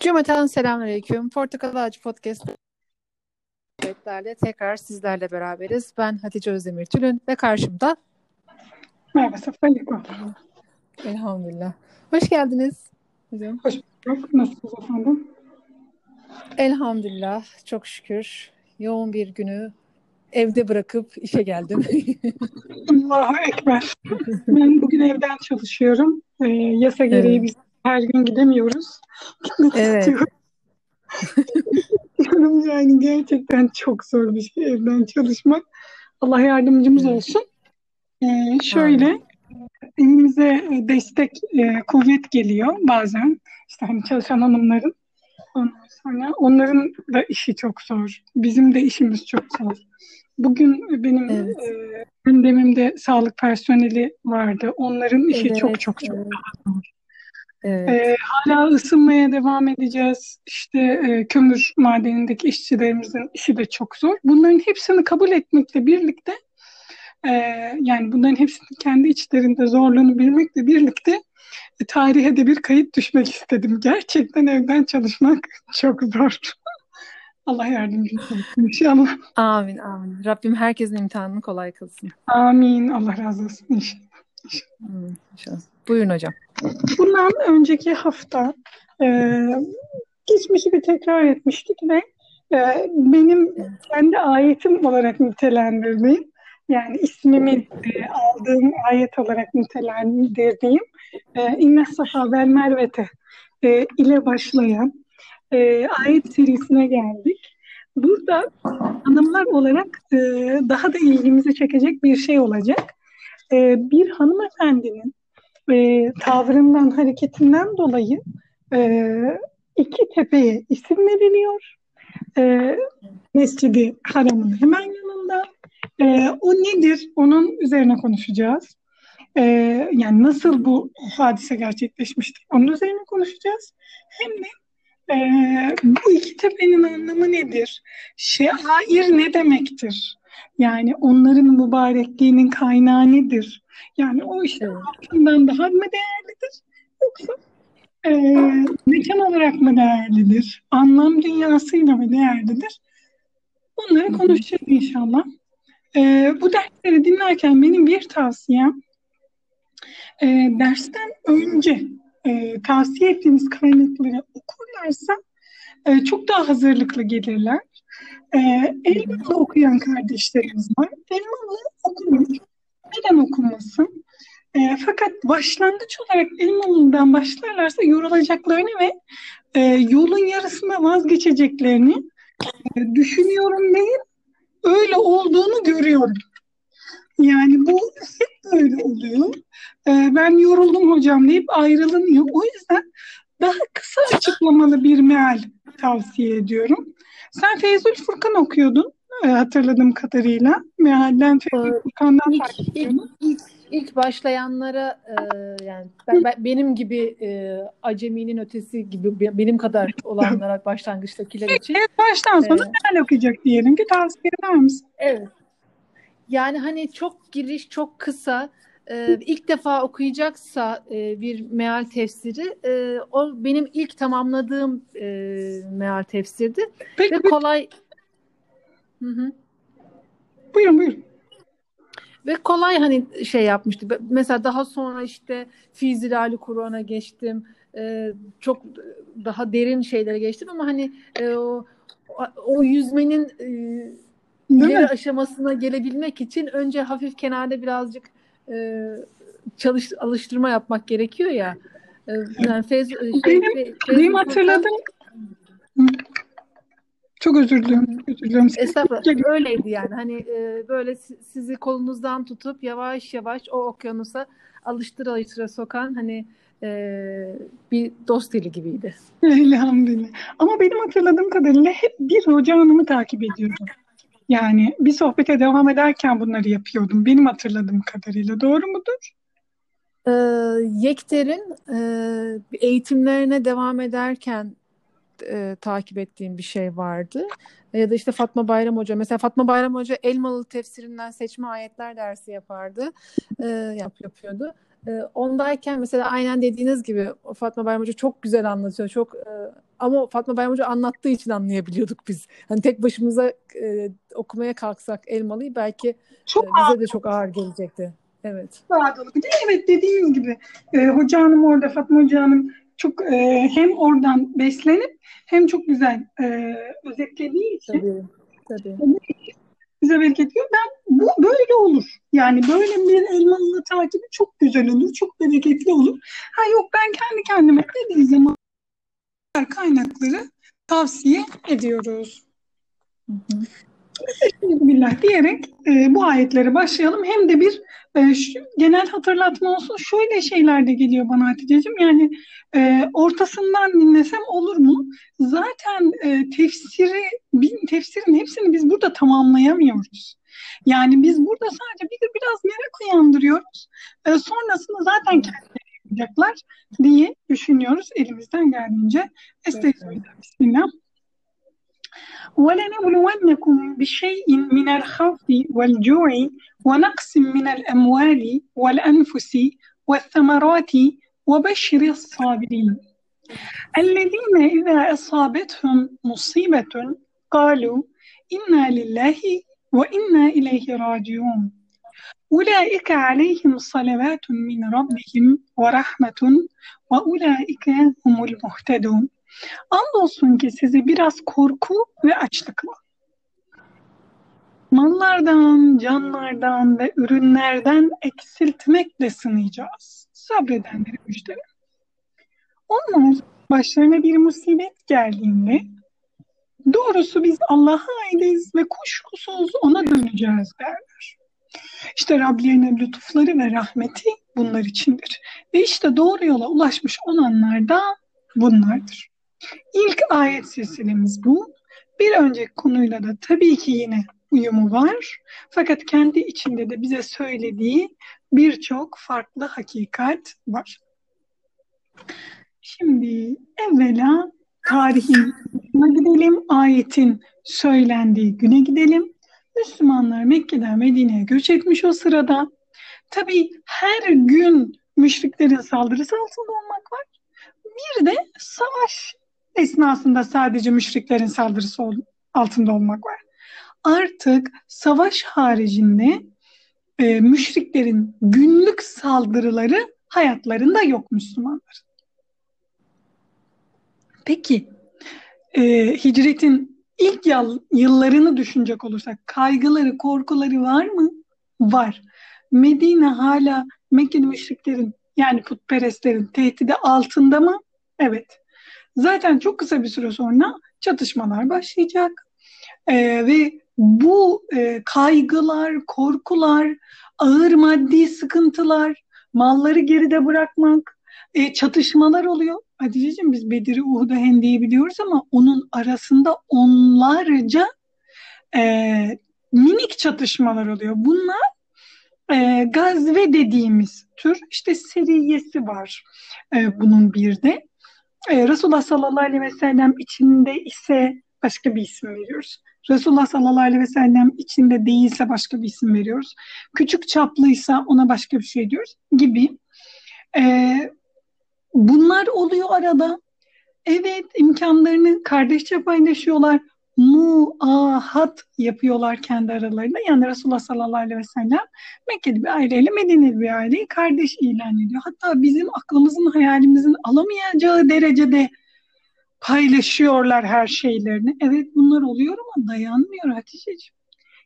Cümleten selamünaleyküm. Portakal Ağacı Podcast sohbetlerle tekrar sizlerle beraberiz. Ben Hatice Özdemir Tülün ve karşımda Merhaba Safa. Elhamdülillah. Hoş geldiniz. Hocam. Hoş bulduk. Nasılsınız efendim? Elhamdülillah. Çok şükür. Yoğun bir günü evde bırakıp işe geldim. Allahu Ekber. Ben bugün evden çalışıyorum. Ee, yasa gereği Evet. biz her gün gidemiyoruz. Evet. Diyorum yani gerçekten çok zor bir şey evden çalışmak. Allah yardımcımız olsun. Ee, şöyle e, destek, e, kuvvet geliyor bazen. İşte hani çalışan hanımların. Ondan sonra onların da işi çok zor. Bizim de işimiz çok zor. Bugün benim Evet. e, gündemimde sağlık personeli vardı. Onların işi Evet. çok çok çok Evet. zor. Evet. E, hala ısınmaya devam edeceğiz. İşte e, kömür madenindeki işçilerimizin işi de çok zor. Bunların hepsini kabul etmekle birlikte e, yani bunların hepsinin kendi içlerinde zorluğunu bilmekle birlikte e, tarihe de bir kayıt düşmek istedim. Gerçekten evden çalışmak çok zor. Allah yardımcınız olsun inşallah. Amin amin. Rabbim herkesin imtihanını kolay kılsın. Amin. Allah razı olsun inşallah. Hmm, inşallah. Buyurun hocam. Bundan önceki hafta e, geçmişi bir tekrar etmiştik ve e, benim kendi ayetim olarak nitelendirdiğim yani ismimi e, aldığım ayet olarak nitelendirdiğim e, İnne Safa vel Mervete e, ile başlayan e, ayet serisine geldik. Burada hanımlar olarak e, daha da ilgimizi çekecek bir şey olacak. E, bir hanımefendinin e, tavrından, hareketinden dolayı e, iki tepeye isim veriliyor. E, Mescidi Haram'ın hemen yanında. E, o nedir? Onun üzerine konuşacağız. E, yani nasıl bu hadise gerçekleşmiştir? Onun üzerine konuşacağız. Hem de e, bu iki tepenin anlamı nedir? Şair ne demektir? Yani onların mübarekliğinin kaynağı nedir? Yani o işte altından daha mı değerlidir? Yoksa e, mekan olarak mı değerlidir? Anlam dünyasıyla mı değerlidir? Bunları konuşacağız inşallah. E, bu dersleri dinlerken benim bir tavsiyem e, dersten önce e, tavsiye ettiğimiz kaynakları okurlarsa e, çok daha hazırlıklı gelirler. E. Elmalı okuyan kardeşlerimiz var. Elmalı okumuş. Neden okumasın? E, fakat başlangıç olarak Elmalı'dan başlarlarsa yorulacaklarını ve e, yolun yarısında vazgeçeceklerini e, düşünüyorum değil, öyle olduğunu görüyorum. Yani bu hep böyle oluyor. E, ben yoruldum hocam deyip ayrılınıyor. O yüzden daha kısa açıklamalı bir meal tavsiye ediyorum. Sen Feyzül Furkan okuyordun e, hatırladığım kadarıyla. Mealden Feyzül Ee, Furkan'dan İlk, ilk, ilk, ilk başlayanlara e, yani ben, ben- benim gibi e, aceminin ötesi gibi be- benim kadar olanlara başlangıçtakiler için Evet, baştan sona e, meal okuyacak diyelim ki tavsiye eder misin? evet yani hani çok giriş çok kısa e, ilk defa okuyacaksa e, bir meal tefsiri e, o benim ilk tamamladığım e, meal tefsirdi Peki ve kolay Hı hı. buyurun buyurun. Ve kolay hani şey yapmıştı. Mesela daha sonra işte Fi Zilali Kur'an'a geçtim. Ee, çok daha derin şeylere geçtim ama hani e, o, o yüzmenin e, ileri aşamasına gelebilmek için önce hafif kenarda birazcık e, çalış alıştırma yapmak gerekiyor ya. E, yani Feyz, şey, Benim, Fe- benim Hı, çok özür çok Özür diliyorum. Sesim Estağfurullah. Öyleydi yani. Hani e, böyle si- sizi kolunuzdan tutup yavaş yavaş o okyanusa alıştıra alıştıra sokan hani e, bir dost dili gibiydi. Elhamdülillah. Ama benim hatırladığım kadarıyla hep bir hoca hanımı takip ediyordum. Yani bir sohbete devam ederken bunları yapıyordum. Benim hatırladığım kadarıyla. Doğru mudur? E, Yekter'in e, eğitimlerine devam ederken e, takip ettiğim bir şey vardı. Ya da işte Fatma Bayram Hoca. Mesela Fatma Bayram Hoca Elmalı tefsirinden seçme ayetler dersi yapardı. E, yap, yapıyordu. E, ondayken mesela aynen dediğiniz gibi Fatma Bayram Hoca çok güzel anlatıyor. Çok e, ama Fatma Bayram Hoca anlattığı için anlayabiliyorduk biz. Hani tek başımıza e, okumaya kalksak elmalıyı belki çok e, bize de çok ağır gelecekti. Evet. Ağır Bir de evet dediğim gibi e, hoca hanım orada Fatma Hoca hanım çok e, hem oradan beslenip hem çok güzel e, özetlediği için tabii, tabii. bize bereket veriyor. Ben bu böyle olur. Yani böyle bir elmalı takibi çok güzel olur. Çok bereketli olur. Ha yok ben kendi kendime dediği zaman kaynakları tavsiye ediyoruz. Hı hı. Bismillah diyerek e, bu ayetlere başlayalım. Hem de bir e, şu, genel hatırlatma olsun. Şöyle şeyler de geliyor bana Hatice'cim. Yani e, ortasından dinlesem olur mu? Zaten e, tefsiri, bin, tefsirin hepsini biz burada tamamlayamıyoruz. Yani biz burada sadece bir biraz merak uyandırıyoruz. E, sonrasında zaten kendileri yapacaklar diye düşünüyoruz elimizden geldiğince. Estağfurullah. Bismillah. ولنبلونكم بشيء من الخوف والجوع ونقص من الأموال والأنفس والثمرات وبشر الصابرين. الذين إذا أصابتهم مصيبة قالوا إنا لله وإنا إليه راجعون. أولئك عليهم صلوات من ربهم ورحمة وأولئك هم المهتدون. Andolsun ki sizi biraz korku ve açlıkla, mallardan, canlardan ve ürünlerden eksiltmekle sınayacağız. Sabredenleri müjdele. Onlar başlarına bir musibet geldiğinde doğrusu biz Allah'a aitiz ve kuşkusuz ona döneceğiz derler. İşte Rablerinin lütufları ve rahmeti bunlar içindir. Ve işte doğru yola ulaşmış olanlar da bunlardır. İlk ayet silsilemiz bu. Bir önceki konuyla da tabii ki yine uyumu var. Fakat kendi içinde de bize söylediği birçok farklı hakikat var. Şimdi evvela tarihin gidelim, ayetin söylendiği güne gidelim. Müslümanlar Mekke'den Medine'ye göç etmiş o sırada. Tabii her gün müşriklerin saldırısı altında olmak var. Bir de savaş esnasında sadece müşriklerin saldırısı altında olmak var. Artık savaş haricinde e, müşriklerin günlük saldırıları hayatlarında yok Müslümanlar. Peki e, hicretin ilk yıllarını düşünecek olursak kaygıları, korkuları var mı? Var. Medine hala Mekke'li müşriklerin yani putperestlerin tehdidi altında mı? Evet. Zaten çok kısa bir süre sonra çatışmalar başlayacak ee, ve bu e, kaygılar, korkular, ağır maddi sıkıntılar, malları geride bırakmak, e, çatışmalar oluyor. Hatice'ciğim biz Bedir'i, Uhud'u, Hendi'yi biliyoruz ama onun arasında onlarca e, minik çatışmalar oluyor. Bunlar e, gazve dediğimiz tür işte seriyesi var e, bunun bir de. E, Resulullah sallallahu aleyhi ve sellem içinde ise başka bir isim veriyoruz. Resulullah sallallahu aleyhi ve sellem içinde değilse başka bir isim veriyoruz. Küçük çaplıysa ona başka bir şey diyoruz gibi. E, bunlar oluyor arada. Evet imkanlarını kardeşçe paylaşıyorlar muahat yapıyorlar kendi aralarında. Yani Resulullah sallallahu aleyhi ve sellem Mekke'li bir aileyle Medine'li bir aileyi kardeş ilan ediyor. Hatta bizim aklımızın hayalimizin alamayacağı derecede paylaşıyorlar her şeylerini. Evet bunlar oluyor ama dayanmıyor Hatice'ciğim.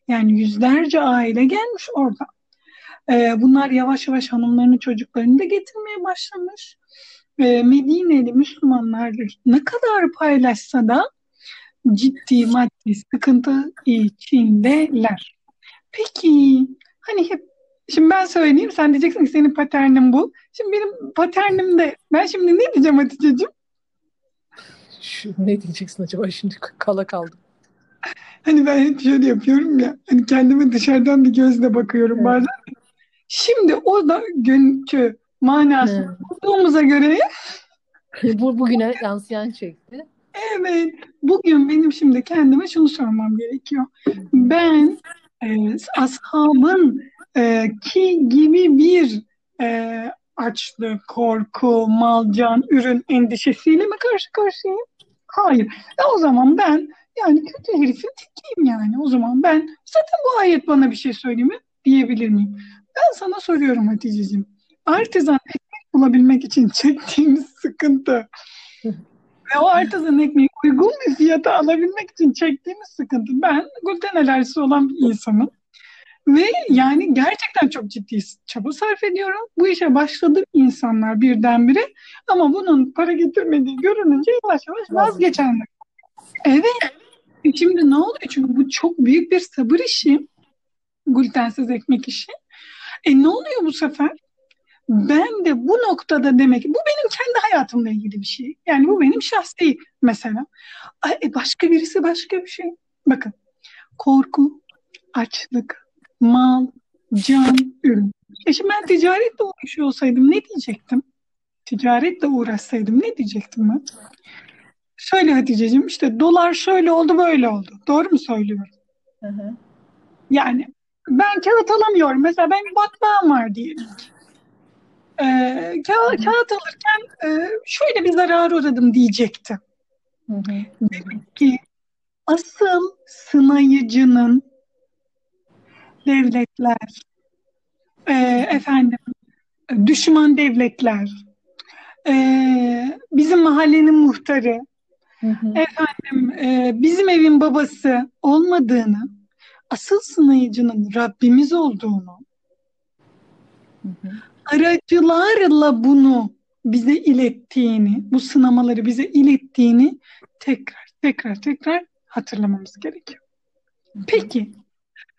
Yani yüzlerce aile gelmiş orada. Ee, bunlar yavaş yavaş hanımlarını çocuklarını da getirmeye başlamış. Ee, Medine'li Müslümanlar ne kadar paylaşsa da ciddi maddi sıkıntı içindeler. Peki hani hep şimdi ben söyleyeyim sen diyeceksin ki senin paternin bu. Şimdi benim paternim de ben şimdi ne diyeceğim Hatice'cim? Şu, ne diyeceksin acaba şimdi kala kaldım. Hani ben hep şöyle yapıyorum ya hani kendime dışarıdan bir gözle bakıyorum evet. bazen. Şimdi o da günkü manası bulduğumuza göre bu bugüne yansıyan şekli. Evet. Bugün benim şimdi kendime şunu sormam gerekiyor. Ben e, ashabın e, ki gibi bir e, açlık, korku, mal, can, ürün endişesiyle mi karşı karşıyayım? Hayır. E o zaman ben yani kötü herifin tekiyim yani. O zaman ben zaten bu ayet bana bir şey söyleyeyim mi? Diyebilir miyim? Ben sana soruyorum Hatice'ciğim. Artizan ekmek bulabilmek için çektiğimiz sıkıntı ve o artizan ekmeği uygun bir fiyata alabilmek için çektiğimiz sıkıntı. Ben gluten alerjisi olan bir insanım. Ve yani gerçekten çok ciddi çaba sarf ediyorum. Bu işe başladı insanlar birdenbire. Ama bunun para getirmediği görününce yavaş yavaş vazgeçenler. Evet. E şimdi ne oluyor? Çünkü bu çok büyük bir sabır işi. Glutensiz ekmek işi. E ne oluyor bu sefer? Ben de bu noktada demek bu benim kendi hayatımla ilgili bir şey. Yani bu benim şahsi mesela. E başka birisi başka bir şey. Bakın korku, açlık, mal, can, ürün. E şimdi ben ticaretle uğraşıyor olsaydım ne diyecektim? Ticaretle uğraşsaydım ne diyecektim ben? Şöyle Hatice'ciğim işte dolar şöyle oldu böyle oldu. Doğru mu söylüyorum? Hı hı. Yani ben kağıt alamıyorum. Mesela ben batmağım var diyelim ki. Ee, kağıt, kağıt alırken e, şöyle bir zarar uğradım diyecektim. Hı hı. Demek ki asıl sınayıcının devletler, e, efendim düşman devletler, e, bizim mahallenin muhtarı, hı hı. efendim e, bizim evin babası olmadığını, asıl sınayıcının Rabbimiz olduğunu, hı hı. Aracılarla bunu bize ilettiğini, bu sınamaları bize ilettiğini tekrar tekrar tekrar hatırlamamız gerekiyor. Peki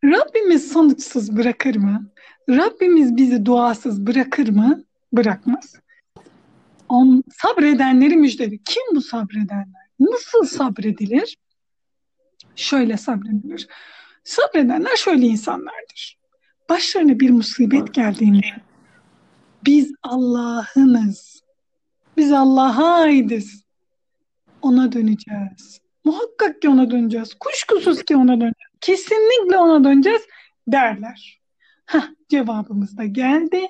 Rabbimiz sonuçsuz bırakır mı? Rabbimiz bizi duasız bırakır mı? Bırakmaz. On, sabredenleri müjdeli. Kim bu sabredenler? Nasıl sabredilir? Şöyle sabredilir. Sabredenler şöyle insanlardır. Başlarına bir musibet geldiğinde biz Allah'ınız. Biz Allah'a aitiz. Ona döneceğiz. Muhakkak ki ona döneceğiz. Kuşkusuz ki ona döneceğiz. Kesinlikle ona döneceğiz derler. Heh, cevabımız da geldi.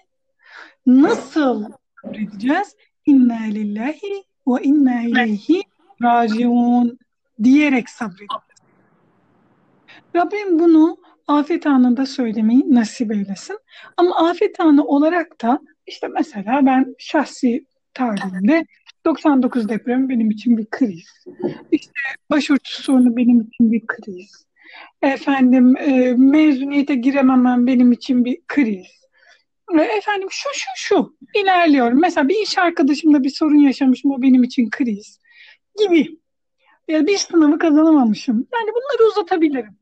Nasıl edeceğiz? İnna lillahi ve inna ileyhi raciun diyerek sabredeceğiz. Rabbim bunu afet anında söylemeyi nasip eylesin. Ama afet anı olarak da işte mesela ben şahsi tarihimde 99 deprem benim için bir kriz. İşte başörtüsü sorunu benim için bir kriz. Efendim e, mezuniyete girememem benim için bir kriz. E, efendim şu şu şu ilerliyorum. Mesela bir iş arkadaşımla bir sorun yaşamışım o benim için kriz gibi. Ya bir sınavı kazanamamışım. Yani bunları uzatabilirim.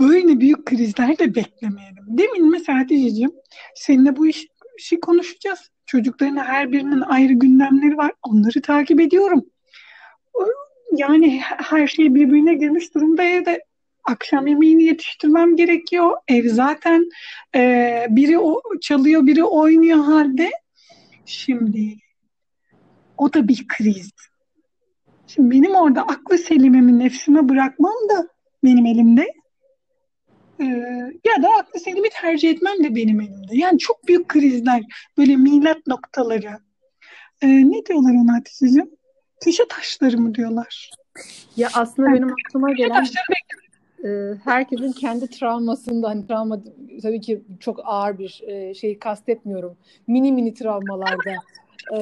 Böyle büyük krizler de beklemeyelim. Demin mesela Hatice'ciğim seninle bu iş, işi konuşacağız. Çocukların her birinin ayrı gündemleri var. Onları takip ediyorum. Yani her şey birbirine girmiş durumda evde. Akşam yemeğini yetiştirmem gerekiyor. Ev zaten e, biri o, çalıyor, biri oynuyor halde. Şimdi o da bir kriz. Şimdi benim orada aklı selimimi nefsime bırakmam da benim elimde. Ee, ya da aklı selimi tercih etmem de benim elimde. Yani çok büyük krizler, böyle milat noktaları. Ee, ne diyorlar ona Hatice'ciğim? Köşe taşları mı diyorlar? Ya aslında yani, benim aklıma gelen e, herkesin kendi travmasında hani travma tabii ki çok ağır bir e, şeyi kastetmiyorum. Mini mini travmalarda e,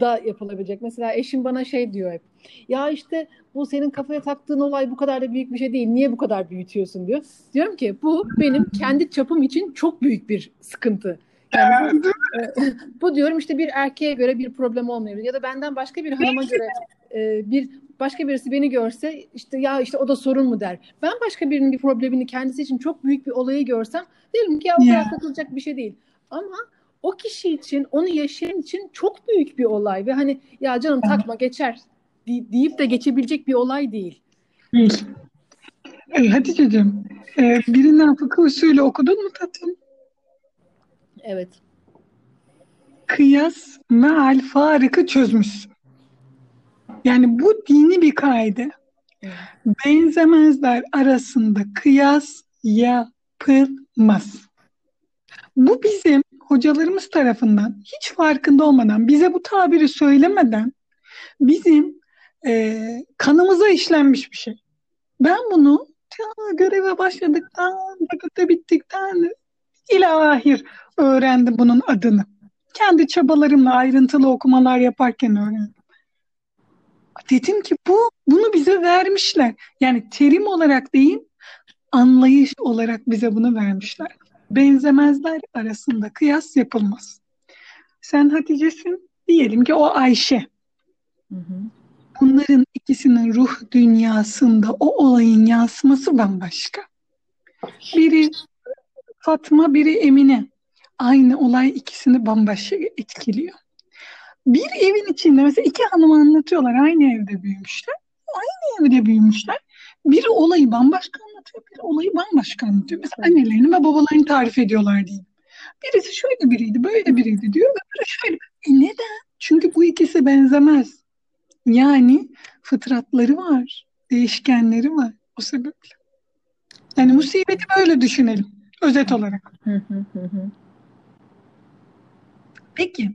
da yapılabilecek. Mesela eşim bana şey diyor hep. Ya işte bu senin kafaya taktığın olay bu kadar da büyük bir şey değil. Niye bu kadar büyütüyorsun diyor. Diyorum ki bu benim kendi çapım için çok büyük bir sıkıntı. Yani bu, e, bu diyorum işte bir erkeğe göre bir problem olmayabilir ya da benden başka bir hanıma göre e, bir başka birisi beni görse işte ya işte o da sorun mu der. Ben başka birinin bir problemini kendisi için çok büyük bir olayı görsem derim ki ya o kadar takılacak bir şey değil. Ama o kişi için, onu yaşayan için çok büyük bir olay ve hani ya canım takma geçer deyip de geçebilecek bir olay değil. Değil. E, Hatice'cim, e, birinden fıkıh usulü okudun mu tatlım? Evet. Kıyas meal farikı çözmüşsün. Yani bu dini bir kaide. Benzemezler arasında kıyas yapılmaz. Bu bizim hocalarımız tarafından hiç farkında olmadan, bize bu tabiri söylemeden bizim e, kanımıza işlenmiş bir şey. Ben bunu göreve başladıktan, fakülte bittikten ilahir öğrendim bunun adını. Kendi çabalarımla ayrıntılı okumalar yaparken öğrendim. Dedim ki bu bunu bize vermişler. Yani terim olarak değil, anlayış olarak bize bunu vermişler. Benzemezler arasında kıyas yapılmaz. Sen Hatice'sin, diyelim ki o Ayşe. Hı hı. Bunların ikisinin ruh dünyasında o olayın yansıması bambaşka. Biri Fatma, biri Emine. Aynı olay ikisini bambaşka etkiliyor. Bir evin içinde mesela iki hanım anlatıyorlar aynı evde büyümüşler. Aynı evde büyümüşler. Biri olayı bambaşka anlatıyor, biri olayı bambaşka anlatıyor. Mesela annelerini ve babalarını tarif ediyorlar diyeyim. Birisi şöyle biriydi, böyle biriydi diyor. Öbürü şöyle. E neden? Çünkü bu ikisi benzemez. Yani fıtratları var, değişkenleri var o sebeple. Yani musibeti böyle düşünelim özet olarak. Peki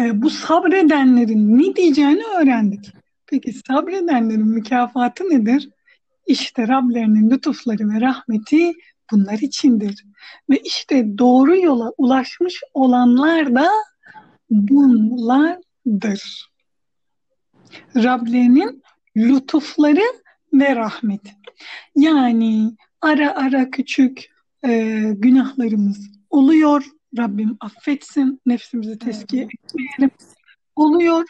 e, bu sabredenlerin ne diyeceğini öğrendik. Peki sabredenlerin mükafatı nedir? İşte Rablerinin lütufları ve rahmeti bunlar içindir. Ve işte doğru yola ulaşmış olanlar da bunlardır. Rablerinin lütufları ve rahmeti. Yani ara ara küçük e, günahlarımız oluyor. Rabbim affetsin, nefsimizi teskiye etmeyelim. Oluyor.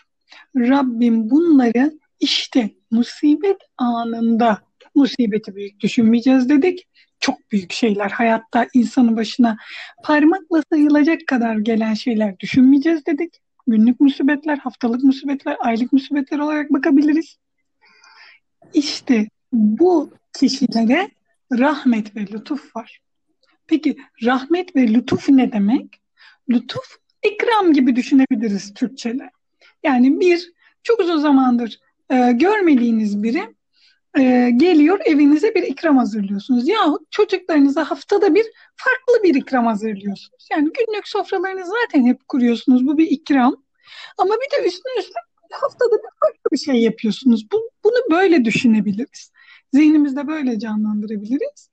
Rabbim bunları işte musibet anında musibeti büyük düşünmeyeceğiz dedik. Çok büyük şeyler hayatta insanın başına parmakla sayılacak kadar gelen şeyler düşünmeyeceğiz dedik. Günlük musibetler, haftalık musibetler, aylık musibetler olarak bakabiliriz. İşte bu kişilere rahmet ve lütuf var. Peki rahmet ve lütuf ne demek? Lütuf ikram gibi düşünebiliriz Türkçe'de. Yani bir çok uzun zamandır e, görmediğiniz biri e, geliyor evinize bir ikram hazırlıyorsunuz. Yahut çocuklarınıza haftada bir farklı bir ikram hazırlıyorsunuz. Yani günlük sofralarınızı zaten hep kuruyorsunuz. Bu bir ikram. Ama bir de üstüne üstlük haftada bir farklı bir şey yapıyorsunuz. Bu, bunu böyle düşünebiliriz. Zihnimizde böyle canlandırabiliriz.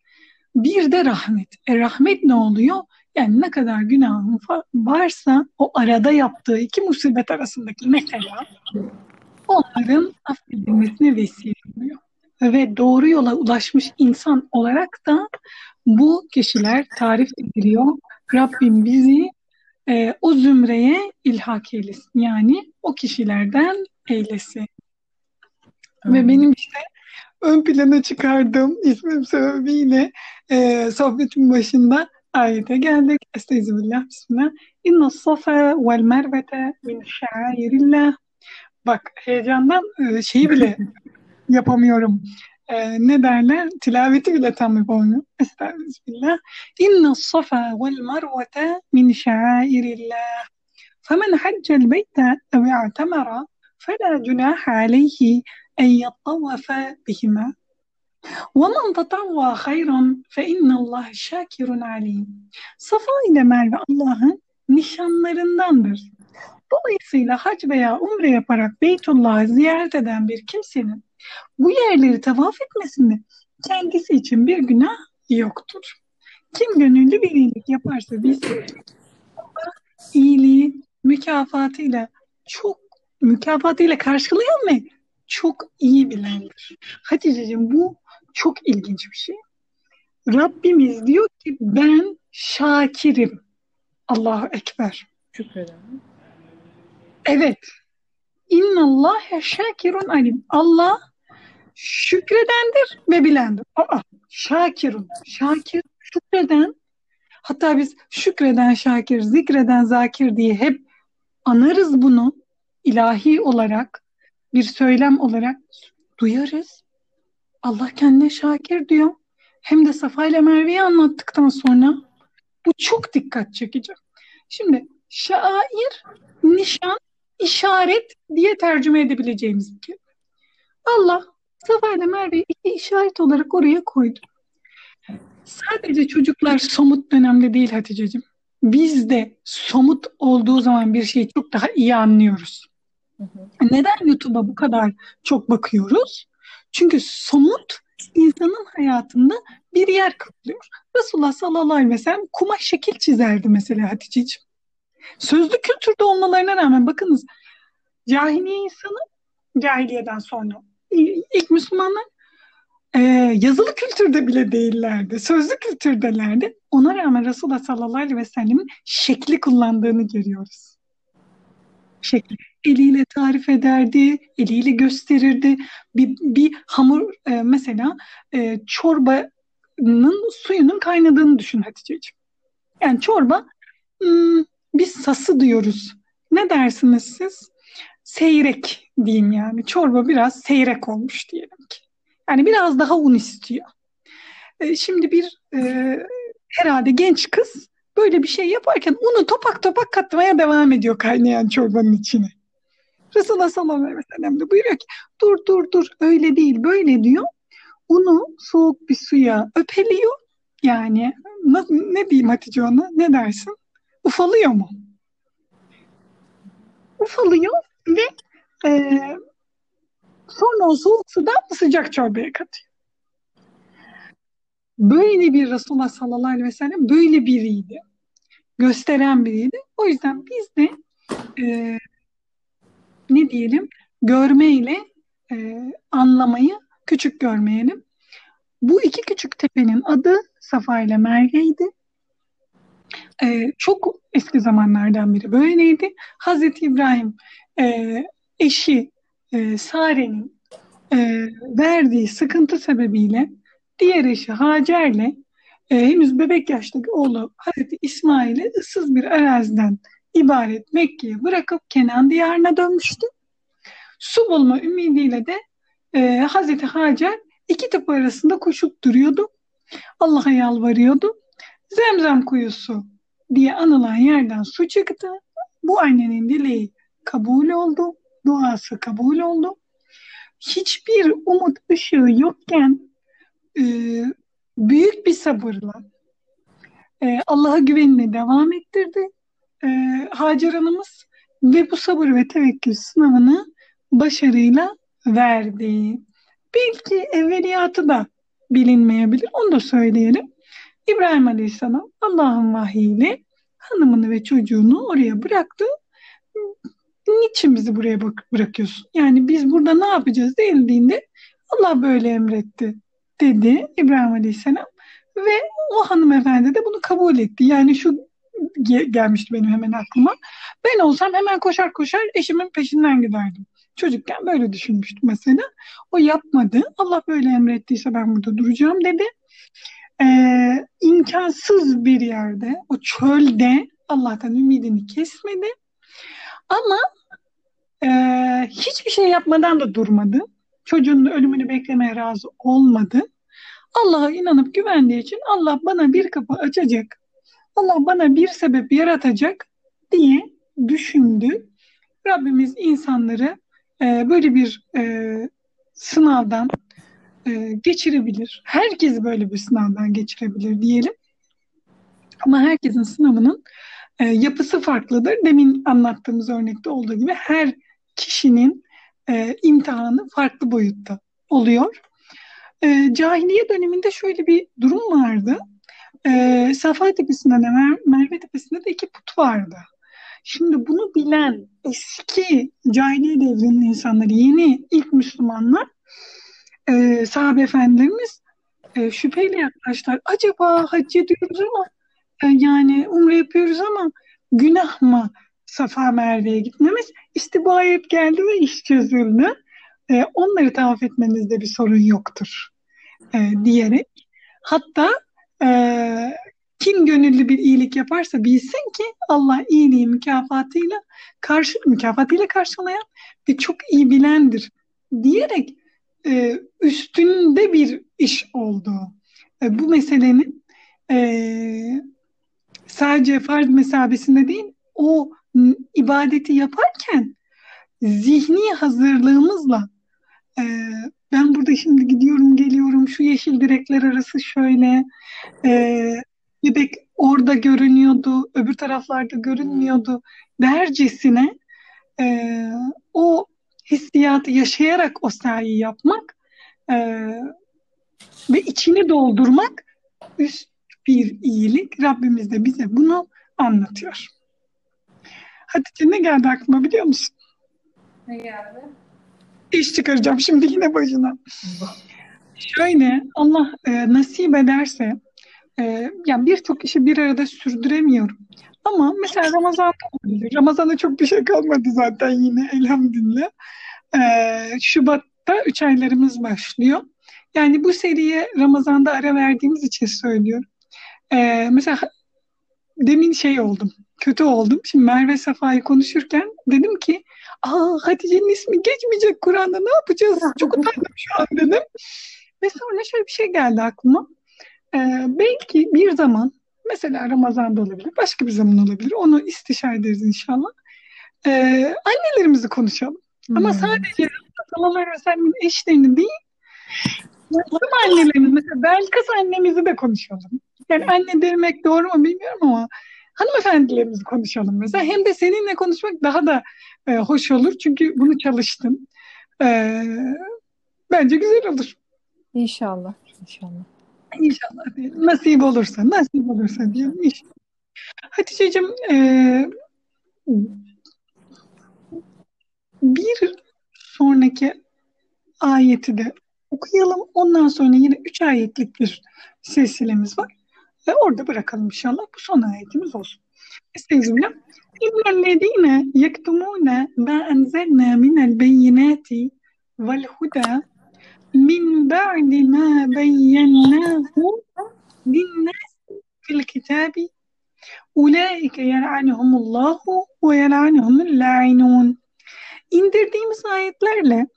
Bir de rahmet. E rahmet ne oluyor? Yani ne kadar günahın varsa o arada yaptığı iki musibet arasındaki mesela onların affedilmesine vesile. Ve doğru yola ulaşmış insan olarak da bu kişiler tarif ediliyor. Rabbim bizi e, o zümreye ilhak eylesin. Yani o kişilerden eylesin. Hmm. Ve benim işte ön plana çıkardığım ismim sebebiyle e, sohbetin başında ayete geldik. Estağfirullah, bismillah. İnna safa vel mervete min şairillah. Bak heyecandan e, şeyi bile yapamıyorum. E, ne derler? Tilaveti bile tam yapamıyorum. Estağfirullah. İnna safa vel mervete min şairillah. فمن حج البيت أو اعتمر فلا جناح عليه أن يطوف بهما وَمَنْ تَطَوَّى خَيْرًا فَاِنَّ اللّٰهِ شَاكِرٌ عَلِيمٌ Safa ile Merve Allah'ın nişanlarındandır. Dolayısıyla hac veya umre yaparak Beytullah'ı ziyaret eden bir kimsenin bu yerleri tavaf etmesinde kendisi için bir günah yoktur. Kim gönüllü bir iyilik yaparsa biz Allah iyiliği mükafatıyla çok mükafatıyla karşılayan mı? Çok iyi bilendir. Hatice'cim bu çok ilginç bir şey. Rabbimiz diyor ki ben şakirim. Allahu Ekber. Şükreden. Evet. İnna Allah şakirun alim. Allah şükredendir ve bilendir. Aa, şakirun. Şakir, şükreden. Hatta biz şükreden şakir, zikreden zakir diye hep anarız bunu ilahi olarak, bir söylem olarak duyarız. Allah kendine şakir diyor. Hem de Safa ile Merve'yi anlattıktan sonra bu çok dikkat çekici. Şimdi şair, nişan, işaret diye tercüme edebileceğimiz bir kelime. Allah Safa ile Merve'yi iki işaret olarak oraya koydu. Sadece çocuklar somut dönemde değil Hatice'cim. Biz de somut olduğu zaman bir şeyi çok daha iyi anlıyoruz. Hı hı. Neden YouTube'a bu kadar çok bakıyoruz? Çünkü somut insanın hayatında bir yer kaplıyor. Resulullah sallallahu aleyhi ve sellem kumaş şekil çizerdi mesela Hatice'ciğim. Sözlü kültürde olmalarına rağmen bakınız cahiliye insanı cahiliyeden sonra ilk Müslümanlar e, yazılı kültürde bile değillerdi. Sözlü kültürdelerdi. Ona rağmen Resulullah sallallahu aleyhi ve sellemin şekli kullandığını görüyoruz. Şekli. Eliyle tarif ederdi, eliyle gösterirdi. Bir, bir hamur e, mesela e, çorbanın suyunun kaynadığını düşün Hatice'ciğim. Yani çorba hmm, biz sası diyoruz. Ne dersiniz siz? Seyrek diyeyim yani. Çorba biraz seyrek olmuş diyelim ki. Yani biraz daha un istiyor. E, şimdi bir e, herhalde genç kız böyle bir şey yaparken unu topak topak katmaya devam ediyor kaynayan çorbanın içine. Resulullah sallallahu aleyhi ve sellem de buyuruyor ki dur dur dur öyle değil böyle diyor. Unu soğuk bir suya öpeliyor. Yani ne, ne diyeyim Hatice ona ne dersin? Ufalıyor mu? Ufalıyor ve e, sonra o soğuk sudan sıcak çorbaya katıyor. Böyle bir Resulullah sallallahu aleyhi ve sellem böyle biriydi. Gösteren biriydi. O yüzden biz de e, ne diyelim görmeyle e, anlamayı küçük görmeyelim. Bu iki küçük tepenin adı Safa ile Merve'ydi. E, çok eski zamanlardan biri böyleydi. Hazreti İbrahim e, eşi e, Sare'nin e, verdiği sıkıntı sebebiyle diğer eşi Hacer'le e, henüz bebek yaştaki oğlu Hazreti İsmail'i ıssız bir araziden ibaret Mekke'yi bırakıp Kenan diyarına dönmüştü. Su bulma ümidiyle de e, Hazreti Hacer iki tepe arasında koşup duruyordu. Allah'a yalvarıyordu. Zemzem kuyusu diye anılan yerden su çıktı. Bu annenin dileği kabul oldu. Duası kabul oldu. Hiçbir umut ışığı yokken e, büyük bir sabırla e, Allah'a güvenini devam ettirdi. E, Hacer Hanımız ve bu sabır ve tevekkül sınavını başarıyla verdi. Belki evveliyatı da bilinmeyebilir. Onu da söyleyelim. İbrahim Aleyhisselam Allah'ın vahiyle hanımını ve çocuğunu oraya bıraktı. Niçin bizi buraya bak bırakıyorsun? Yani biz burada ne yapacağız denildiğinde Allah böyle emretti dedi İbrahim Aleyhisselam ve o hanımefendi de bunu kabul etti. Yani şu gelmişti benim hemen aklıma. Ben olsam hemen koşar koşar eşimin peşinden giderdim. Çocukken böyle düşünmüştüm mesela. O yapmadı. Allah böyle emrettiyse ben burada duracağım dedi. Ee, imkansız bir yerde, o çölde Allah'tan ümidini kesmedi. Ama e, hiçbir şey yapmadan da durmadı. Çocuğunun ölümünü beklemeye razı olmadı. Allah'a inanıp güvendiği için Allah bana bir kapı açacak. Allah bana bir sebep yaratacak diye düşündü. Rabbimiz insanları e, böyle bir e, sınavdan e, geçirebilir. Herkes böyle bir sınavdan geçirebilir diyelim. Ama herkesin sınavının e, yapısı farklıdır. Demin anlattığımız örnekte olduğu gibi her kişinin e, imtihanı farklı boyutta oluyor. E, cahiliye döneminde şöyle bir durum vardı. E, Safa Tepesi'nde de Mer Merve Tepesi'nde de iki put vardı. Şimdi bunu bilen eski cahiliye devrinin insanları, yeni ilk Müslümanlar, e, sahabe efendilerimiz e, şüpheyle yaklaştılar. Acaba hac ediyoruz ama e, yani umre yapıyoruz ama günah mı Safa Merve'ye gitmemiz? İşte bu ayet geldi ve iş çözüldü. E, onları tavaf etmenizde bir sorun yoktur e, diyerek hatta e, kim gönüllü bir iyilik yaparsa bilsin ki Allah iyiliği mükafatıyla karşı mükafatıyla karşılayan ve çok iyi bilendir diyerek e, üstünde bir iş oldu. E, bu meselenin e, sadece farz mesabesinde değil o ibadeti yaparken zihni hazırlığımızla e, ben burada şimdi gidiyorum geliyorum şu yeşil direkler arası şöyle e, bebek orada görünüyordu öbür taraflarda görünmüyordu dercesine e, o hissiyatı yaşayarak o sahi yapmak e, ve içini doldurmak üst bir iyilik. Rabbimiz de bize bunu anlatıyor. Hatice ne geldi aklıma biliyor musun? Ne geldi? İş çıkaracağım şimdi yine başına. Şöyle Allah e, nasip ederse e, yani birçok işi bir arada sürdüremiyorum. Ama mesela Ramazan. Ramazan'da çok bir şey kalmadı zaten yine elhamdülillah. E, Şubat'ta üç aylarımız başlıyor. Yani bu seriye Ramazan'da ara verdiğimiz için söylüyorum. E, mesela demin şey oldum, kötü oldum. Şimdi Merve Safa'yı konuşurken dedim ki Aa Hatice'nin ismi geçmeyecek Kur'an'da ne yapacağız? Çok utandım şu an dedim. Ve sonra şöyle bir şey geldi aklıma. Ee, belki bir zaman mesela Ramazan'da olabilir, başka bir zaman olabilir. Onu istişare ederiz inşallah. Ee, annelerimizi konuşalım. Hmm. Ama sadece aleyhi ve sellem'in eşlerini değil, tüm annelerimiz, mesela Belkıs annemizi de konuşalım. Yani anne demek doğru mu bilmiyorum ama hanımefendilerimizi konuşalım mesela. Hem de seninle konuşmak daha da e, hoş olur. Çünkü bunu çalıştım. E, bence güzel olur. İnşallah. İnşallah. İnşallah diyelim. Nasip olursa, nasip olursa diyelim. İnşallah. Hatice'cim e, bir sonraki ayeti de okuyalım. Ondan sonra yine üç ayetlik bir silsilemiz var. Ve orada bırakalım inşallah. Bu son ayetimiz olsun. Estağfirullah. İnnellezine yektumune ma enzelna minel beyinati vel huda min ba'di ma beyyennahu linnas fil kitabi ulaike yel'anuhumullahu ve yel'anuhumul la'inun. İndirdiğimiz ayetlerle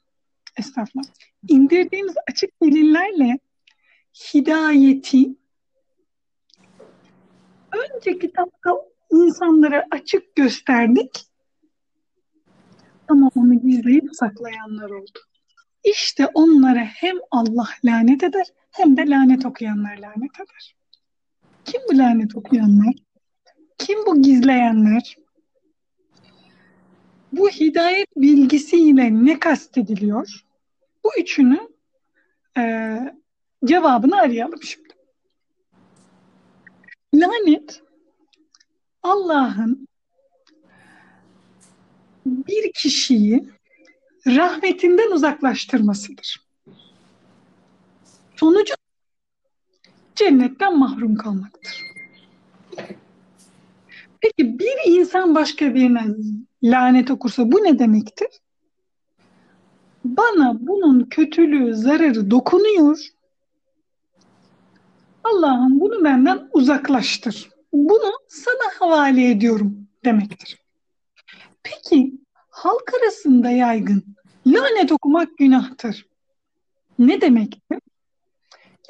estağfurullah, indirdiğimiz açık delillerle hidayeti önce kitapta insanlara açık gösterdik ama onu gizleyip saklayanlar oldu. İşte onlara hem Allah lanet eder hem de lanet okuyanlar lanet eder. Kim bu lanet okuyanlar? Kim bu gizleyenler? Bu hidayet bilgisiyle ne kastediliyor? Bu üçünü e, cevabını arayalım şimdi. Lanet Allah'ın bir kişiyi rahmetinden uzaklaştırmasıdır. Sonucu cennetten mahrum kalmaktır. Peki bir insan başka birine lanet okursa bu ne demektir? Bana bunun kötülüğü, zararı dokunuyor. Allah'ım bunu benden uzaklaştır bunu sana havale ediyorum demektir. Peki halk arasında yaygın lanet okumak günahtır. Ne demektir?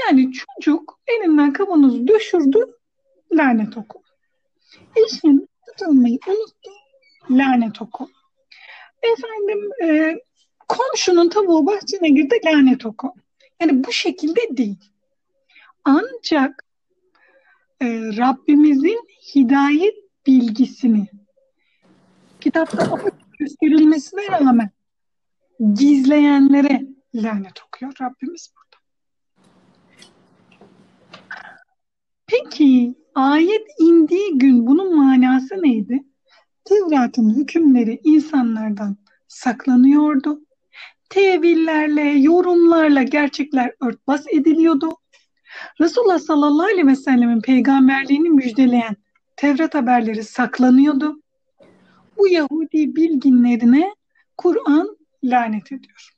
Yani çocuk elinden kavanoz düşürdü, lanet oku. Eşin tutulmayı unuttu, lanet oku. Efendim e, komşunun tavuğu bahçene girdi, lanet oku. Yani bu şekilde değil. Ancak e, Rabbimizin hidayet bilgisini kitapta gösterilmesine rağmen gizleyenlere lanet okuyor Rabbimiz burada. Peki ayet indiği gün bunun manası neydi? Tevrat'ın hükümleri insanlardan saklanıyordu. Tevillerle, yorumlarla gerçekler örtbas ediliyordu. Resulullah sallallahu aleyhi ve sellemin peygamberliğini müjdeleyen Tevrat haberleri saklanıyordu. Bu Yahudi bilginlerine Kur'an lanet ediyor.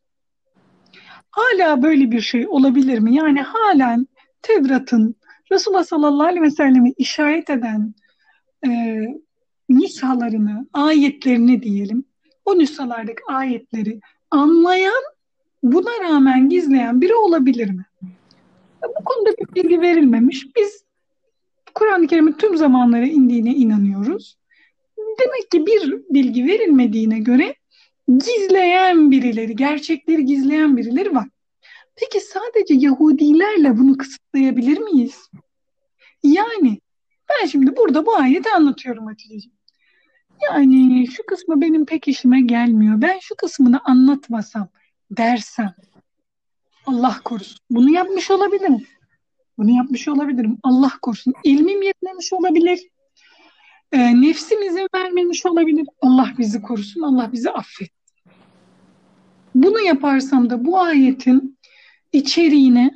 Hala böyle bir şey olabilir mi? Yani halen Tevrat'ın Resulullah sallallahu aleyhi ve sellemi işaret eden e, nisalarını, ayetlerini diyelim, o nüshalardaki ayetleri anlayan, buna rağmen gizleyen biri olabilir mi? Bu konuda bir bilgi verilmemiş. Biz Kur'an-ı Kerim'in tüm zamanlara indiğine inanıyoruz. Demek ki bir bilgi verilmediğine göre gizleyen birileri, gerçekleri gizleyen birileri var. Peki sadece Yahudilerle bunu kısıtlayabilir miyiz? Yani ben şimdi burada bu ayeti anlatıyorum Hatice'ciğim. Yani şu kısmı benim pek işime gelmiyor. Ben şu kısmını anlatmasam dersem Allah korusun. Bunu yapmış olabilirim. Bunu yapmış olabilirim. Allah korusun. İlmim yetmemiş olabilir. E, nefsim izin vermemiş olabilir. Allah bizi korusun. Allah bizi affet. Bunu yaparsam da bu ayetin içeriğine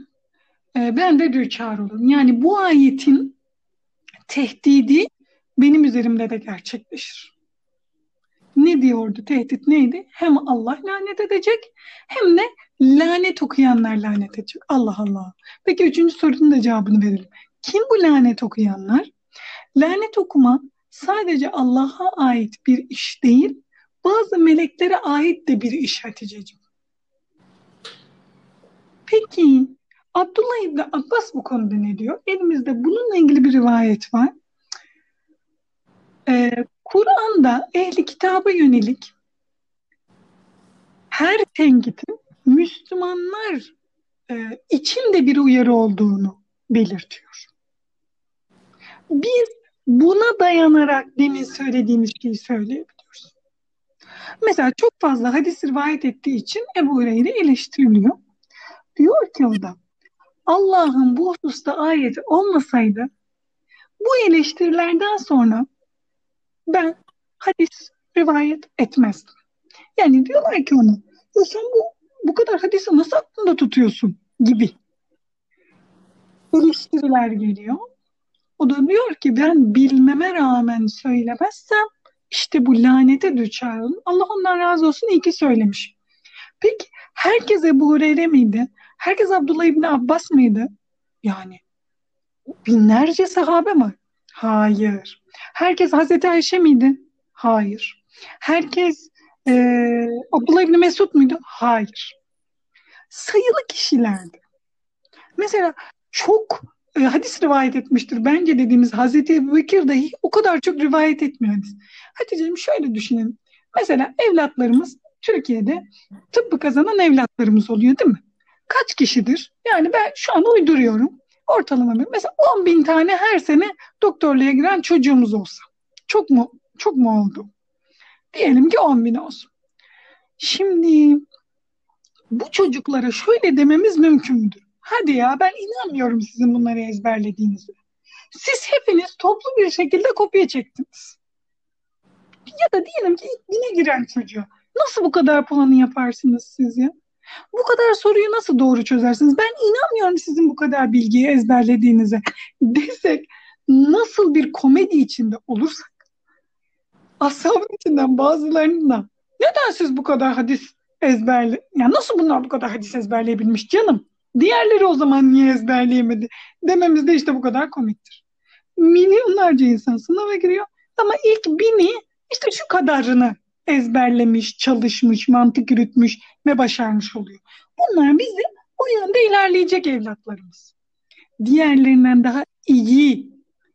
e, ben de düçar olurum. Yani bu ayetin tehdidi benim üzerimde de gerçekleşir. Ne diyordu tehdit neydi? Hem Allah lanet edecek hem de lanet okuyanlar lanet edecek. Allah Allah. Peki üçüncü sorunun da cevabını verelim. Kim bu lanet okuyanlar? Lanet okuma sadece Allah'a ait bir iş değil, bazı meleklere ait de bir iş Hatice'ciğim. Peki Abdullah İbni Abbas bu konuda ne diyor? Elimizde bununla ilgili bir rivayet var. Ee, Kur'an'da ehli kitaba yönelik her tenkitin Müslümanlar e, için de bir uyarı olduğunu belirtiyor. Biz buna dayanarak demin söylediğimiz şeyi söyleyebiliyoruz. Mesela çok fazla hadis rivayet ettiği için Ebu Hureyre eleştiriliyor. Diyor ki o da Allah'ın bu hususta ayeti olmasaydı bu eleştirilerden sonra ben hadis rivayet etmezdim. Yani diyorlar ki ona ya sen bu, bu kadar hadisi nasıl aklında tutuyorsun gibi eleştiriler geliyor. O da diyor ki ben bilmeme rağmen söylemezsem işte bu lanete düşerim. Allah ondan razı olsun iyi ki söylemiş. Peki herkes Ebu Hureyre miydi? Herkes Abdullah İbni Abbas mıydı? Yani binlerce sahabe mi? Hayır. Herkes Hazreti Ayşe miydi? Hayır. Herkes e, Abdullah İbni Mesud muydu? Hayır. Sayılı kişilerdi. Mesela çok e, hadis rivayet etmiştir. Bence dediğimiz Hazreti Ebu Bekir dahi o kadar çok rivayet etmiyor hadis. Hatice'm şöyle düşünelim. Mesela evlatlarımız Türkiye'de tıbbı kazanan evlatlarımız oluyor değil mi? Kaç kişidir? Yani ben şu an uyduruyorum. Ortalama bir. Mesela 10 bin tane her sene doktorluğa giren çocuğumuz olsa. Çok mu çok mu oldu? Diyelim ki 10 bin olsun. Şimdi bu çocuklara şöyle dememiz mümkün müdür? Hadi ya ben inanmıyorum sizin bunları ezberlediğinize. Siz hepiniz toplu bir şekilde kopya çektiniz. Ya da diyelim ki bine giren çocuğa. Nasıl bu kadar puanı yaparsınız siz ya? Bu kadar soruyu nasıl doğru çözersiniz? Ben inanmıyorum sizin bu kadar bilgiyi ezberlediğinize desek nasıl bir komedi içinde olursak ashabın içinden bazılarının da neden siz bu kadar hadis ezberle ya nasıl bunlar bu kadar hadis ezberleyebilmiş canım? Diğerleri o zaman niye ezberleyemedi? Dememiz de işte bu kadar komiktir. Milyonlarca insan sınava giriyor ama ilk bini işte şu kadarını ezberlemiş, çalışmış, mantık yürütmüş ve başarmış oluyor. Bunlar bizim o yönde ilerleyecek evlatlarımız. Diğerlerinden daha iyi,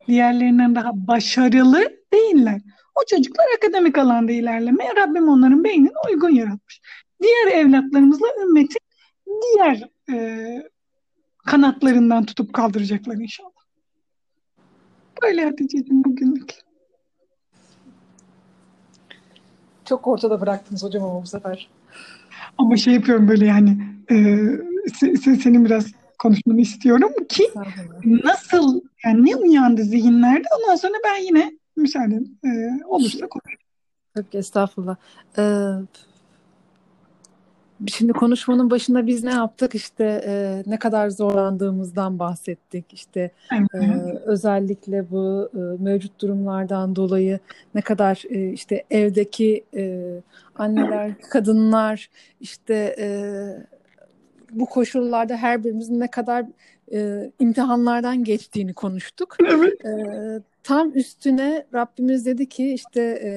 diğerlerinden daha başarılı değiller. O çocuklar akademik alanda ilerlemeye Rabbim onların beynini uygun yaratmış. Diğer evlatlarımızla ümmetin diğer e, kanatlarından tutup kaldıracaklar inşallah. Böyle Hatice'cim bugünlük. Çok ortada bıraktınız hocam ama bu sefer. Ama şey yapıyorum böyle yani e, se, senin biraz konuşmanı istiyorum ki nasıl yani ne uyandı zihinlerde ondan sonra ben yine müsaade e, olursa konuşayım. Yok estağfurullah. Ee, Şimdi konuşmanın başında biz ne yaptık? İşte e, ne kadar zorlandığımızdan bahsettik. İşte e, özellikle bu e, mevcut durumlardan dolayı ne kadar e, işte evdeki e, anneler, kadınlar işte e, bu koşullarda her birimizin ne kadar e, imtihanlardan geçtiğini konuştuk. Evet. E, tam üstüne Rabbimiz dedi ki işte e,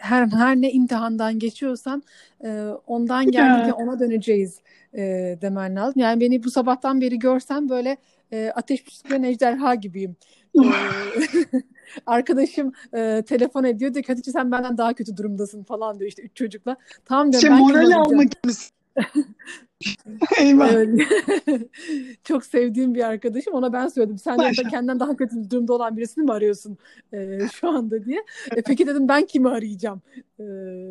her her ne imtihandan geçiyorsan e, ondan geldik ona döneceğiz e, demen lazım. Yani beni bu sabahtan beri görsen böyle e, ateş püsküren ejderha gibiyim. e, arkadaşım e, telefon ediyor diyor ki Hatice sen benden daha kötü durumdasın falan diyor işte üç çocukla. Tamam diyorum şey, moral almak Eyvah. Evet. Çok sevdiğim bir arkadaşım. Ona ben söyledim. Sen de kendinden daha kötü durumda olan birisini mi arıyorsun e, şu anda diye. E, peki dedim ben kimi arayacağım? E,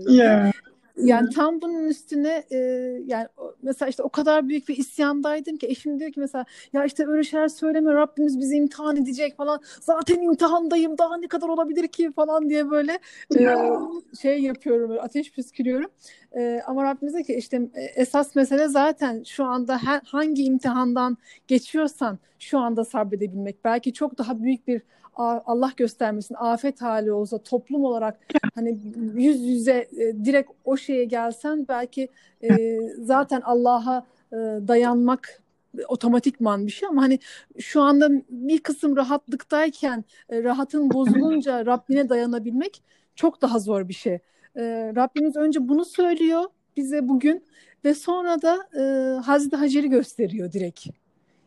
yeah. Yani tam bunun üstüne e, yani mesela işte o kadar büyük bir isyandaydım ki eşim diyor ki mesela ya işte öyle şeyler söyleme Rabbimiz bizi imtihan edecek falan zaten imtihandayım daha ne kadar olabilir ki falan diye böyle e, şey yapıyorum böyle ateş püskürüyorum. E, ama Rabbimiz diyor ki işte e, esas mesele zaten şu anda her, hangi imtihandan geçiyorsan şu anda sabredebilmek. Belki çok daha büyük bir Allah göstermesin afet hali olsa toplum olarak hani yüz yüze e, direkt o şeye gelsen belki e, zaten Allah'a e, dayanmak otomatikman bir şey ama hani şu anda bir kısım rahatlıktayken e, rahatın bozulunca Rabbine dayanabilmek çok daha zor bir şey. E, Rabbimiz önce bunu söylüyor bize bugün ve sonra da e, Hazreti Hacer'i gösteriyor direkt.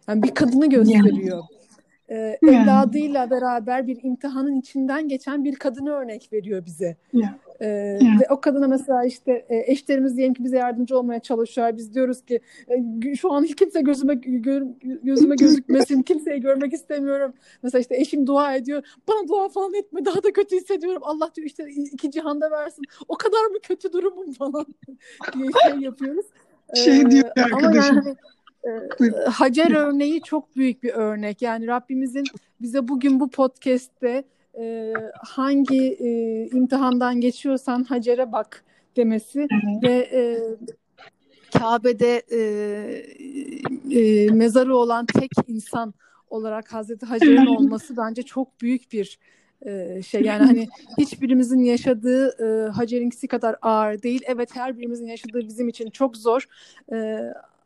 Yani bir kadını gösteriyor. Yani e, evladıyla beraber bir imtihanın içinden geçen bir kadını örnek veriyor bize. Yeah. E, yeah. Ve o kadına mesela işte e, eşlerimiz diyelim ki bize yardımcı olmaya çalışıyor. Biz diyoruz ki e, şu an kimse gözüme gö, gözüme gözükmesin, kimseyi görmek istemiyorum. Mesela işte eşim dua ediyor. Bana dua falan etme, daha da kötü hissediyorum. Allah diyor işte iki cihanda versin. O kadar mı kötü durumum falan diye şey yapıyoruz. Şey diyor ee, arkadaşım. Ama yani, Hacer örneği çok büyük bir örnek. Yani Rabbimizin bize bugün bu podcast'te e, hangi e, imtihandan geçiyorsan Hacer'e bak demesi ve e, Kabe'de e, e, mezarı olan tek insan olarak Hazreti Hacer'in olması bence çok büyük bir e, şey. Yani hani hiçbirimizin yaşadığı e, Hacer'inkisi kadar ağır değil. Evet her birimizin yaşadığı bizim için çok zor. E,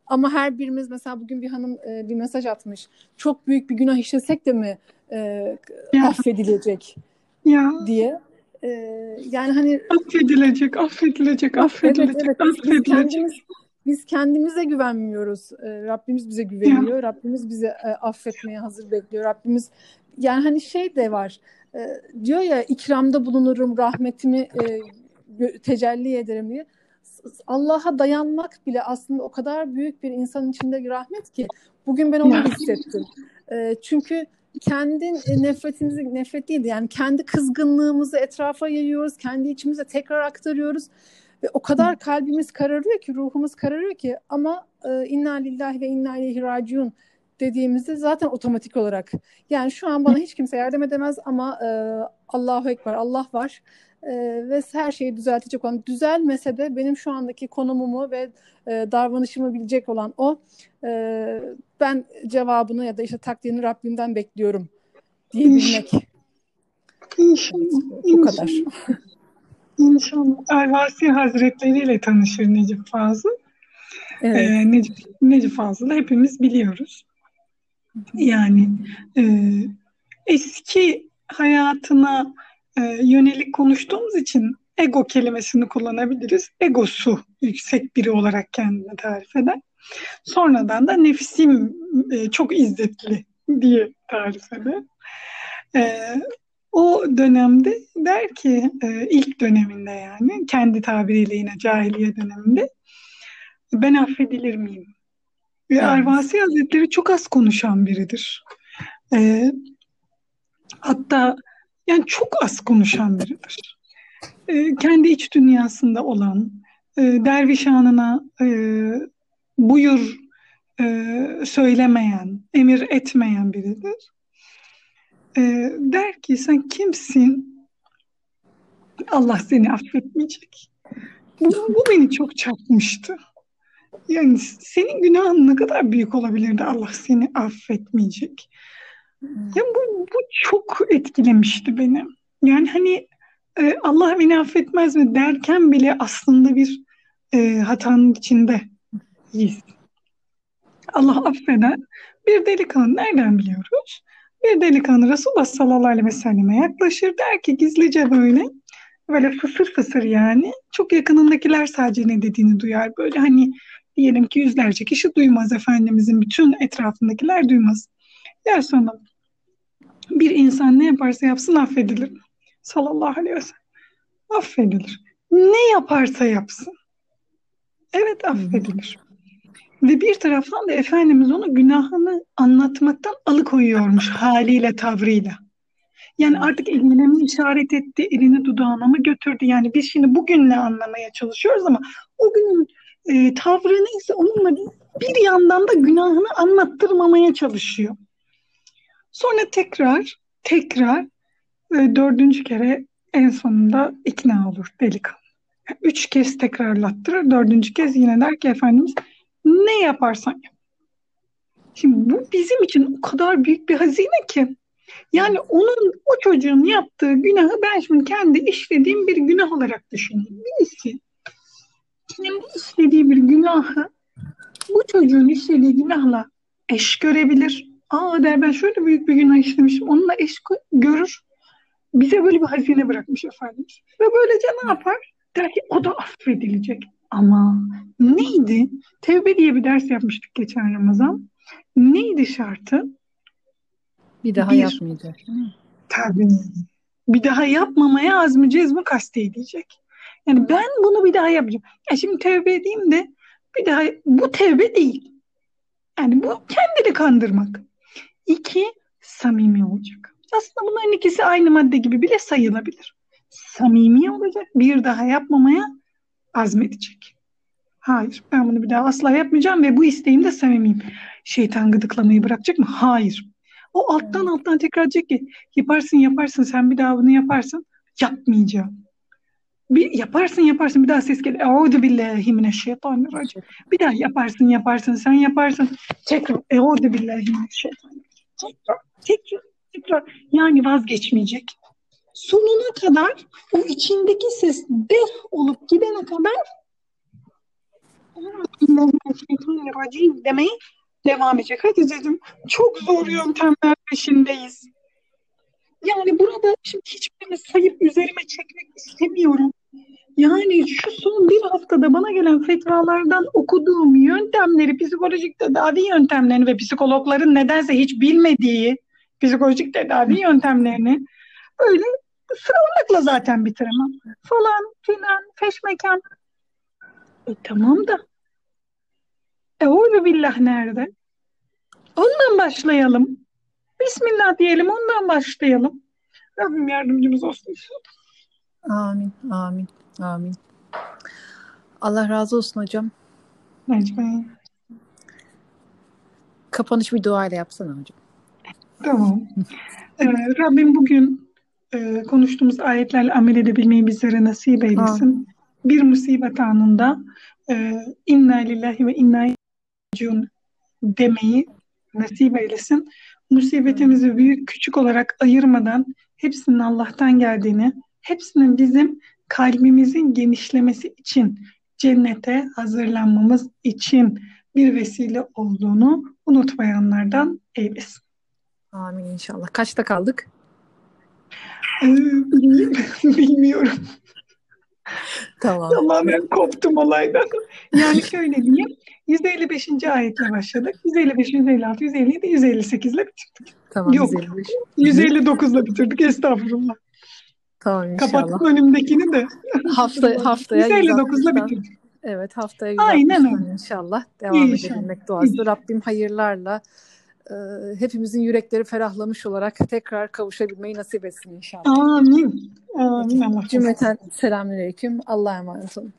ama her birimiz mesela bugün bir hanım e, bir mesaj atmış. Çok büyük bir günah işlesek de mi e, ya. affedilecek ya. diye. E, yani hani affedilecek, affedilecek, affedilecek, evet, evet. affedilecek. Biz kendimiz, biz kendimize güvenmiyoruz. E, Rabbimiz bize güveniyor. Ya. Rabbimiz bize e, affetmeye hazır bekliyor. Rabbimiz yani hani şey de var. E, diyor ya ikramda bulunurum, rahmetimi e, tecelli ederim diye. Allah'a dayanmak bile aslında o kadar büyük bir insanın içinde rahmet ki bugün ben onu hissettim. E, çünkü kendi nefretimizi nefret değildi yani kendi kızgınlığımızı etrafa yayıyoruz, kendi içimize tekrar aktarıyoruz ve o kadar kalbimiz kararıyor ki, ruhumuz kararıyor ki ama e, inna lillahi ve inna ileyhi raciun dediğimizde zaten otomatik olarak. Yani şu an bana hiç kimse yardım edemez ama e, Allahu Ekber Allah var e, ve her şeyi düzeltecek olan düzelmese de benim şu andaki konumumu ve e, davranışımı bilecek olan o e, ben cevabını ya da işte takdirini Rabbimden bekliyorum diyebilmek. İnşallah. Bu kadar. İnşallah. Ervasi Hazretleri ile tanışır Necip Fazıl. Evet. Ee, Necip, Necip Fazıl'ı hepimiz biliyoruz. Yani e, eski hayatına e, yönelik konuştuğumuz için ego kelimesini kullanabiliriz. Egosu yüksek biri olarak kendini tarif eder. Sonradan da nefsim e, çok izzetli diye tarif eder. E, o dönemde der ki e, ilk döneminde yani kendi tabiriyle yine cahiliye döneminde ben affedilir miyim? Ve evet. Arvasi Hazretleri çok az konuşan biridir. E, hatta yani çok az konuşan biridir. E, kendi iç dünyasında olan, e, derviş anına e, buyur e, söylemeyen, emir etmeyen biridir. E, der ki sen kimsin? Allah seni affetmeyecek. Bu, bu beni çok çarpmıştı. Yani senin günahın ne kadar büyük olabilirdi Allah seni affetmeyecek. Ya bu, bu çok etkilemişti beni. Yani hani e, Allah beni affetmez mi derken bile aslında bir e, hatanın içindeyiz. Allah affeder. Bir delikanlı nereden biliyoruz? Bir delikanlı Resulullah sallallahu aleyhi ve selleme yaklaşır der ki gizlice böyle böyle fısır fısır yani çok yakınındakiler sadece ne dediğini duyar böyle hani diyelim ki yüzlerce kişi duymaz Efendimizin bütün etrafındakiler duymaz. Ya sonra bir insan ne yaparsa yapsın affedilir. Sallallahu aleyhi ve sellem. Affedilir. Ne yaparsa yapsın. Evet affedilir. Ve bir taraftan da Efendimiz onu günahını anlatmaktan alıkoyuyormuş haliyle, tavrıyla. Yani artık eline mi işaret etti, elini dudağına mı götürdü? Yani biz şimdi bugünle anlamaya çalışıyoruz ama o günün e, tavrı neyse onunla bir yandan da günahını anlattırmamaya çalışıyor. Sonra tekrar, tekrar e, dördüncü kere en sonunda ikna olur delikanlı. Üç kez tekrarlattırır, dördüncü kez yine der ki Efendimiz ne yaparsan yap. Şimdi bu bizim için o kadar büyük bir hazine ki. Yani onun, o çocuğun yaptığı günahı ben şimdi kendi işlediğim bir günah olarak düşünüyorum. Birisi kendi işlediği bir günahı bu çocuğun işlediği günahla eş görebilir. Aa der ben şöyle büyük bir günah işlemişim. Onunla eş görür. Bize böyle bir hazine bırakmış Efendimiz. Ve böylece ne yapar? Der ki o da affedilecek. Ama neydi? Tevbe diye bir ders yapmıştık geçen Ramazan. Neydi şartı? Bir daha bir, yapmayacak. Tabii. Bir daha yapmamaya azmi cezmi kastedecek. Yani ben bunu bir daha yapacağım. Ya şimdi tevbe edeyim de bir daha bu tevbe değil. Yani bu kendini kandırmak. İki, samimi olacak. Aslında bunların ikisi aynı madde gibi bile sayılabilir. Samimi olacak, bir daha yapmamaya azmedecek. Hayır, ben bunu bir daha asla yapmayacağım ve bu isteğimde samimiyim. Şeytan gıdıklamayı bırakacak mı? Hayır. O alttan alttan tekrar diyecek ki yaparsın yaparsın sen bir daha bunu yaparsın. Yapmayacağım. Bir yaparsın yaparsın bir daha ses gelir. Euzu billahi mineşşeytanirracim. Bir daha yaparsın yaparsın sen yaparsın. Tekrar euzu billahi mineşşeytanirracim. Tekrar tekrar tekrar yani vazgeçmeyecek. Sonuna kadar o içindeki ses deh olup gidene kadar demeyi devam edecek. Hadi dedim çok zor yöntemler peşindeyiz. Yani burada şimdi hiçbirini sayıp üzerime çekmek istemiyorum. Yani şu son bir haftada bana gelen fetvalardan okuduğum yöntemleri, psikolojik tedavi yöntemlerini ve psikologların nedense hiç bilmediği psikolojik tedavi yöntemlerini böyle sıralamakla zaten bitiremem. Falan filan feşmekan. E, tamam da Euzu billah nerede? Ondan başlayalım. Bismillah diyelim, ondan başlayalım. Rabbim yardımcımız olsun. Amin, amin, amin. Allah razı olsun hocam. Necmi. Kapanış bir dua ile yapsana hocam. Tamam. ee, Rabbim bugün e, konuştuğumuz ayetlerle amel edebilmeyi bizlere nasip eylesin. Amin. Bir musibet anında e, inna lillahi ve inna ileyhi demeyi nasip eylesin. Musibetimizi büyük küçük olarak ayırmadan hepsinin Allah'tan geldiğini, hepsinin bizim kalbimizin genişlemesi için, cennete hazırlanmamız için bir vesile olduğunu unutmayanlardan eylesin. Amin inşallah. Kaçta kaldık? Ee, bilmiyorum. Tamam. Tamamen koptum olaydan. Yani şöyle diyeyim. 155. ayetle başladık. 155, 156, 157, 158 ile bitirdik. Tamam, Yok. 155. 159 ile bitirdik. Estağfurullah. Tamam inşallah. Kapattım önümdekini de. Hafta, haftaya 159 ile bitirdik. Evet haftaya Aynen öyle. inşallah devam inşallah. edebilmek duası. Rabbim hayırlarla e, hepimizin yürekleri ferahlamış olarak tekrar kavuşabilmeyi nasip etsin inşallah. Amin. Amin. Cümleten selamünaleyküm. Allah'a emanet olun.